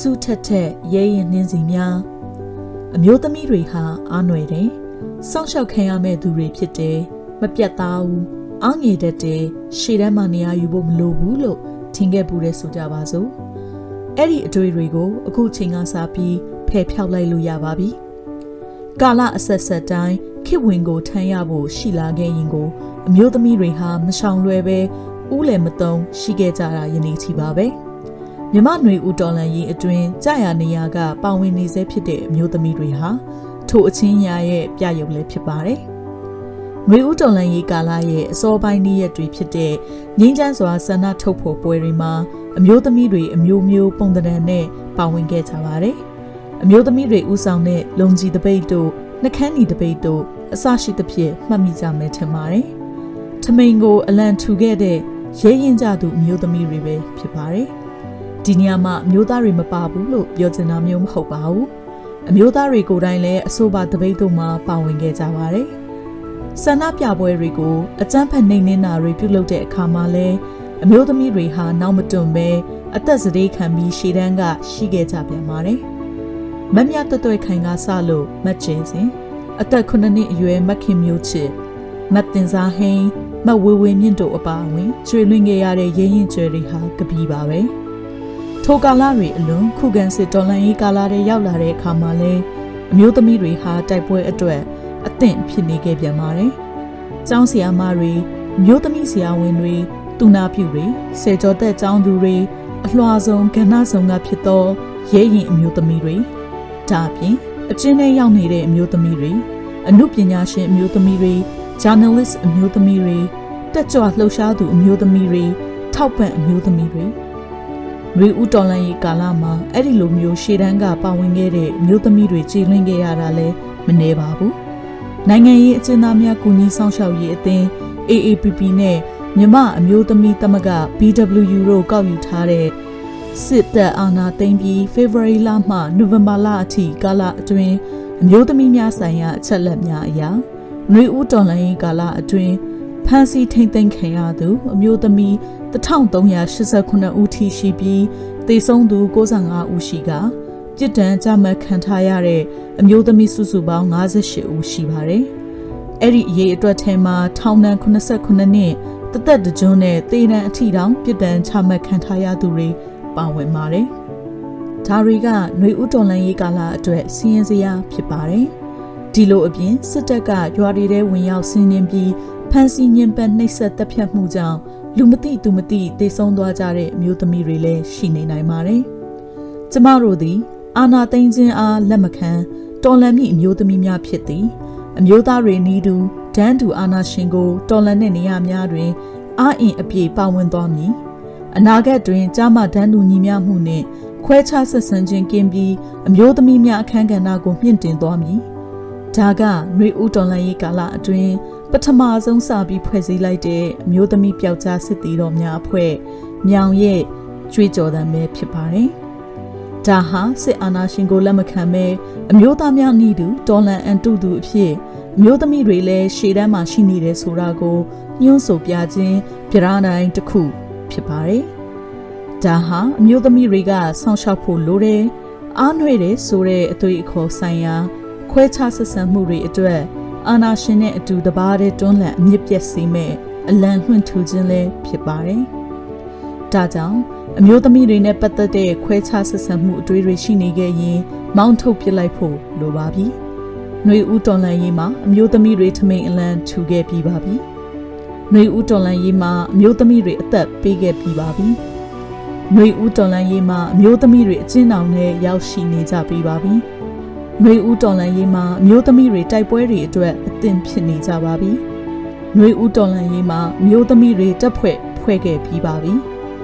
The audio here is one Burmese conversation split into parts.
စူးထက်ထက်ရဲရင်နှင်းစီများအမျိုးသမီးတွေဟာအားနွယ်တယ်စောင့်ရှောက်ခံရမဲ့သူတွေဖြစ်တယ်မပြတ်သားဘူးအားငယ်တတ်တယ်ရှေ့တန်းမှာနေရာယူဖို့မလိုဘူးလို့ထင်ခဲ့ပူတဲ့ဆိုကြပါစို့အဲ့ဒီအတွေ့တွေကိုအခုချိန်ကစားပြီးဖယ်ဖြောက်လိုက်လို့ရပါပြီကာလအဆက်ဆက်တိုင်းခေတ်ဝင်ကိုထမ်းရဖို့ရှိလာခဲ့ရင်ကိုအမျိုးသမီးတွေဟာမရှောင်လွယ်ပဲဥလယ်မတုံရှိခဲ့ကြတာယနေ့ချီပါပဲ မြမနွေဦးတော်လန်ရေးအတွင်းကြာရနေရကပါဝင်နေစေဖြစ်တဲ့အမျိုးသမီးတွေဟာထိုအချင်းရာရဲ့ပြရုပ်လည်းဖြစ်ပါတယ်။နွေဦးတော်လန်ရေးကာလရဲ့အစောပိုင်းနေ့ရက်တွေဖြစ်တဲ့ငင်းချမ်းစွာဆန္ဒထုတ်ဖော်ပွဲတွေမှာအမျိုးသမီးတွေအမျိုးမျိုးပုံသဏ္ဍာန်နဲ့ပါဝင်ခဲ့ကြပါတယ်။အမျိုးသမီးတွေဥဆောင်တဲ့လုံကြီးတပိတ်တို့နှကန်းညီတပိတ်တို့အစရှိသဖြင့်မှတ်မိကြမယ်ထင်ပါတယ်။ထမိန်ကိုအလံထူခဲ့တဲ့ရဲရင်ကြသူအမျိုးသမီးတွေပဲဖြစ်ပါတယ်။ ဒီနေရာမှာအမျိုးသားတွေမပါဘူးလို့ပြောချင်တာမျိုးမဟုတ်ပါဘူး။အမျိုးသားတွေကိုယ်တိုင်လည်းအဆိုပါတပိတ်တို့မှာပါဝင်ခဲ့ကြပါတယ်။ဆန္ဒပြပွဲတွေကိုအကြမ်းဖက်နှိမ်နင်းတာတွေပြုလုပ်တဲ့အခါမှာလည်းအမျိုးသမီးတွေဟာနောက်မတွန့်ပဲအသက်စတေးခံပြီးရှေ့တန်းကရှိခဲ့ကြပြန်ပါတယ်။မတ်မြတ်တွတ်ခိုင်ကစလို့မတ်ကျင်စဉ်အသက်9နှစ်အရွယ်မခင်မျိုးချစ်မတ်တင်စားဟိန်းမတ်ဝေဝေမြင့်တို့အပါအဝင်ကျွေလွင်ခဲ့ရတဲ့ရင်းရင်ကျွဲတွေဟာကပီးပါပဲ ထိုကာလတွေအလွန်ခုခံစစ်တော်လှန်ရေးကာလတွေရောက်လာတဲ့အခါမှာလဲအမျိုးသမီးတွေဟာတိုက်ပွဲအတွက်အသင့်ဖြစ်နေခဲ့ပြန်ပါတယ်။ကျောင်းဆရာမတွေမျိုးသမီးဆရာဝန်တွေတူနာပြုတွေဆယ်ကျော်သက်ကျောင်းသူတွေအလွှာဆုံးကဏ္ဍဆောင်ကဖြစ်သောရဲရင်အမျိုးသမီးတွေဒါအပြင်အကျဉ်းထဲရောက်နေတဲ့အမျိုးသမီးတွေအမှုပညာရှင်အမျိုးသမီးတွေ journalist အမျိုးသမီးတွေတက်ကြွလှုပ်ရှားသူအမျိုးသမီးတွေထောက်ပံ့အမျိုးသမီးတွေ ရေဦးတော်လန်ရေးကာလမှာအဲ့ဒီလိုမျိုးရှေ့တန်းကပါဝင်ခဲ့တဲ့အမျိုးသမီးတွေကြည်လွင်ခဲ့ရတာလည်းမနှဲပါဘူးနိုင်ငံရေးအကျဉ်းသားများကူညီဆောင်ရှောက်ရေးအသင်း AAPP နဲ့မြမအမျိုးသမီးသမဂ္ဂ BWU တို့ကောက်ယူထားတဲ့စစ်တပ်အာဏာသိမ်းပြီး February လမှ November လအထိကာလအတွင်းအမျိုးသမီးများဆိုင်ရာအချက်လက်များအရာနှွေဦးတော်လှန်ရေးကာလအတွင်းဖမ်းဆီးထိန်းသိမ်းခံရသူအမျိုးသမီး 1389ဦးထိရှိပြီးသေဆုံးသူ65ဦးရှိကပြစ်ဒဏ်ကြမှတ်ခံထားရတဲ့အမျိုးသမီးစုစုပေါင်း58ဦးရှိပါတယ်။အဲ့ဒီအရေးအတွက်ထဲမှာထောင်ဒဏ်89နှစ်တသက်တကြွနဲ့သေဒဏ်အထိတောင်ပြစ်ဒဏ်ချမှတ်ခံထားရသူတွေပါဝင်ပါတယ်။ဒါတွေကຫນွေဥတော်လန်ရေးကာလအတွက်စီးရင်စရာဖြစ်ပါတယ်။ဒီလိုအပြင်စစ်တပ်ကရွာတွေထဲဝင်ရောက်ဆင်းနှင်းပြီးဖမ်းဆီးညှဉ်းပန်းနှိပ်စက်တပ်ဖြတ်မှုကြောင့် လူမသိသူမသိတေဆုံးသွားကြတဲ့အမျိုးသမီးတွေလည်းရှိနေနိုင်ပါတယ်။ကျမတို့သည် အာနာသိန်းချင်းအားလက်မခံတော်လန်မိအမျိုးသမီးများဖြစ်သည်အမျိုးသားတွေနီးတူဒန်းတူအာနာရှင်ကိုတော်လန်တဲ့နေရာများတွင်အာအင်အပြေပါဝင်သွားမည်အနာဂတ်တွင်ကြာမဒန်းတူညီမျှမှုနှင့်ခွဲခြားဆက်ဆံခြင်းကင်းပြီးအမျိုးသမီးများအခမ်းကဏ္ဍကိုမြင့်တင်သွားမည် ဒါကຫນွေဦးတော်လန်ရေးကာလအတွင်းပထမဆုံးစပြီးဖွဲ့စည်းလိုက်တဲ့အမျိုးသမီးပျောက်ကြားစစ်သည်တော်များအဖွဲ့မြောင်ရဲ့ကြွေးကြော်သံပဲဖြစ်ပါတယ်။ဒါဟာစစ်အာဏာရှင်ကိုလက်မခံပဲအမျိုးသားများနှီးတူတော်လန်အန်တုသူအဖြစ်အမျိုးသမီးတွေလည်းရှေ့တန်းမှာရှိနေတယ်ဆိုတာကိုညွှန်းဆိုပြခြင်းပြရတိုင်းတစ်ခုဖြစ်ပါတယ်။ဒါဟာအမျိုးသမီးတွေကဆောင်းလျှောက်ဖို့လိုတယ်အားနွေတယ်ဆိုတဲ့အသွေးအခေါ်ဆိုင်ရာ ခွဲခြားဆက်ဆံမှုတွေအတွက်အာနာရှင်နဲ့အတူတပါးတဲ့တွန်းလှန်အမြင့်ပြည့်စေမဲ့အလံလွှင့်ထူခြင်းလည်းဖြစ်ပါတယ်။ဒါကြောင့်အမျိုးသမီးတွေနဲ့ပတ်သက်တဲ့ခွဲခြားဆက်ဆံမှုအတွေ့အကြုံရှိနေခဲ့ရင်မောင်းထုတ်ပစ်လိုက်ဖို့လိုပါပြီ။နှွေဦးတော်လန်ရေးမှာအမျိုးသမီးတွေထမိန်အလံထူခဲ့ပြီးပါပြီ။နှွေဦးတော်လန်ရေးမှာအမျိုးသမီးတွေအသက်ပေးခဲ့ပြီးပါပြီ။နှွေဦးတော်လန်ရေးမှာအမျိုးသမီးတွေအကျဉ်းအောင်နဲ့ရောက်ရှိနေကြပြီးပါပြီ။ နှွေဦးတော်လန်ရေးမှာအမျိုးသမီးတွေတိုက်ပွဲတွေအတွက်အသင့်ဖြစ်နေကြပါပြီ။နှွေဦးတော်လန်ရေးမှာအမျိုးသမီးတွေတက်ဖွဲ့ဖွဲ့ခဲ့ပြီးပါပြီ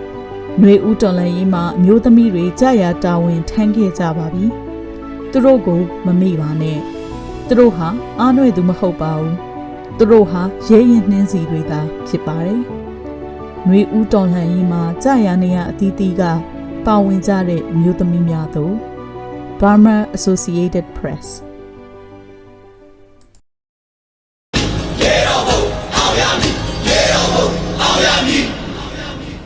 ။နှွေဦးတော်လန်ရေးမှာအမျိုးသမီးတွေကြာရတာဝန်ထမ်းခဲ့ကြပါပြီ။သူတို့ကိုမမေ့ပါနဲ့။သူတို့ဟာအားနွေသူမဟုတ်ပါဘူး။သူတို့ဟာရဲရင်နှင်းစီတွေသာဖြစ်ပါတယ်။နှွေဦးတော်လှန်ရေးမှာကြာရနေရအသီးသီးကပါဝင်ကြတဲ့အမျိုးသမီးများတို့ Burma Associated Press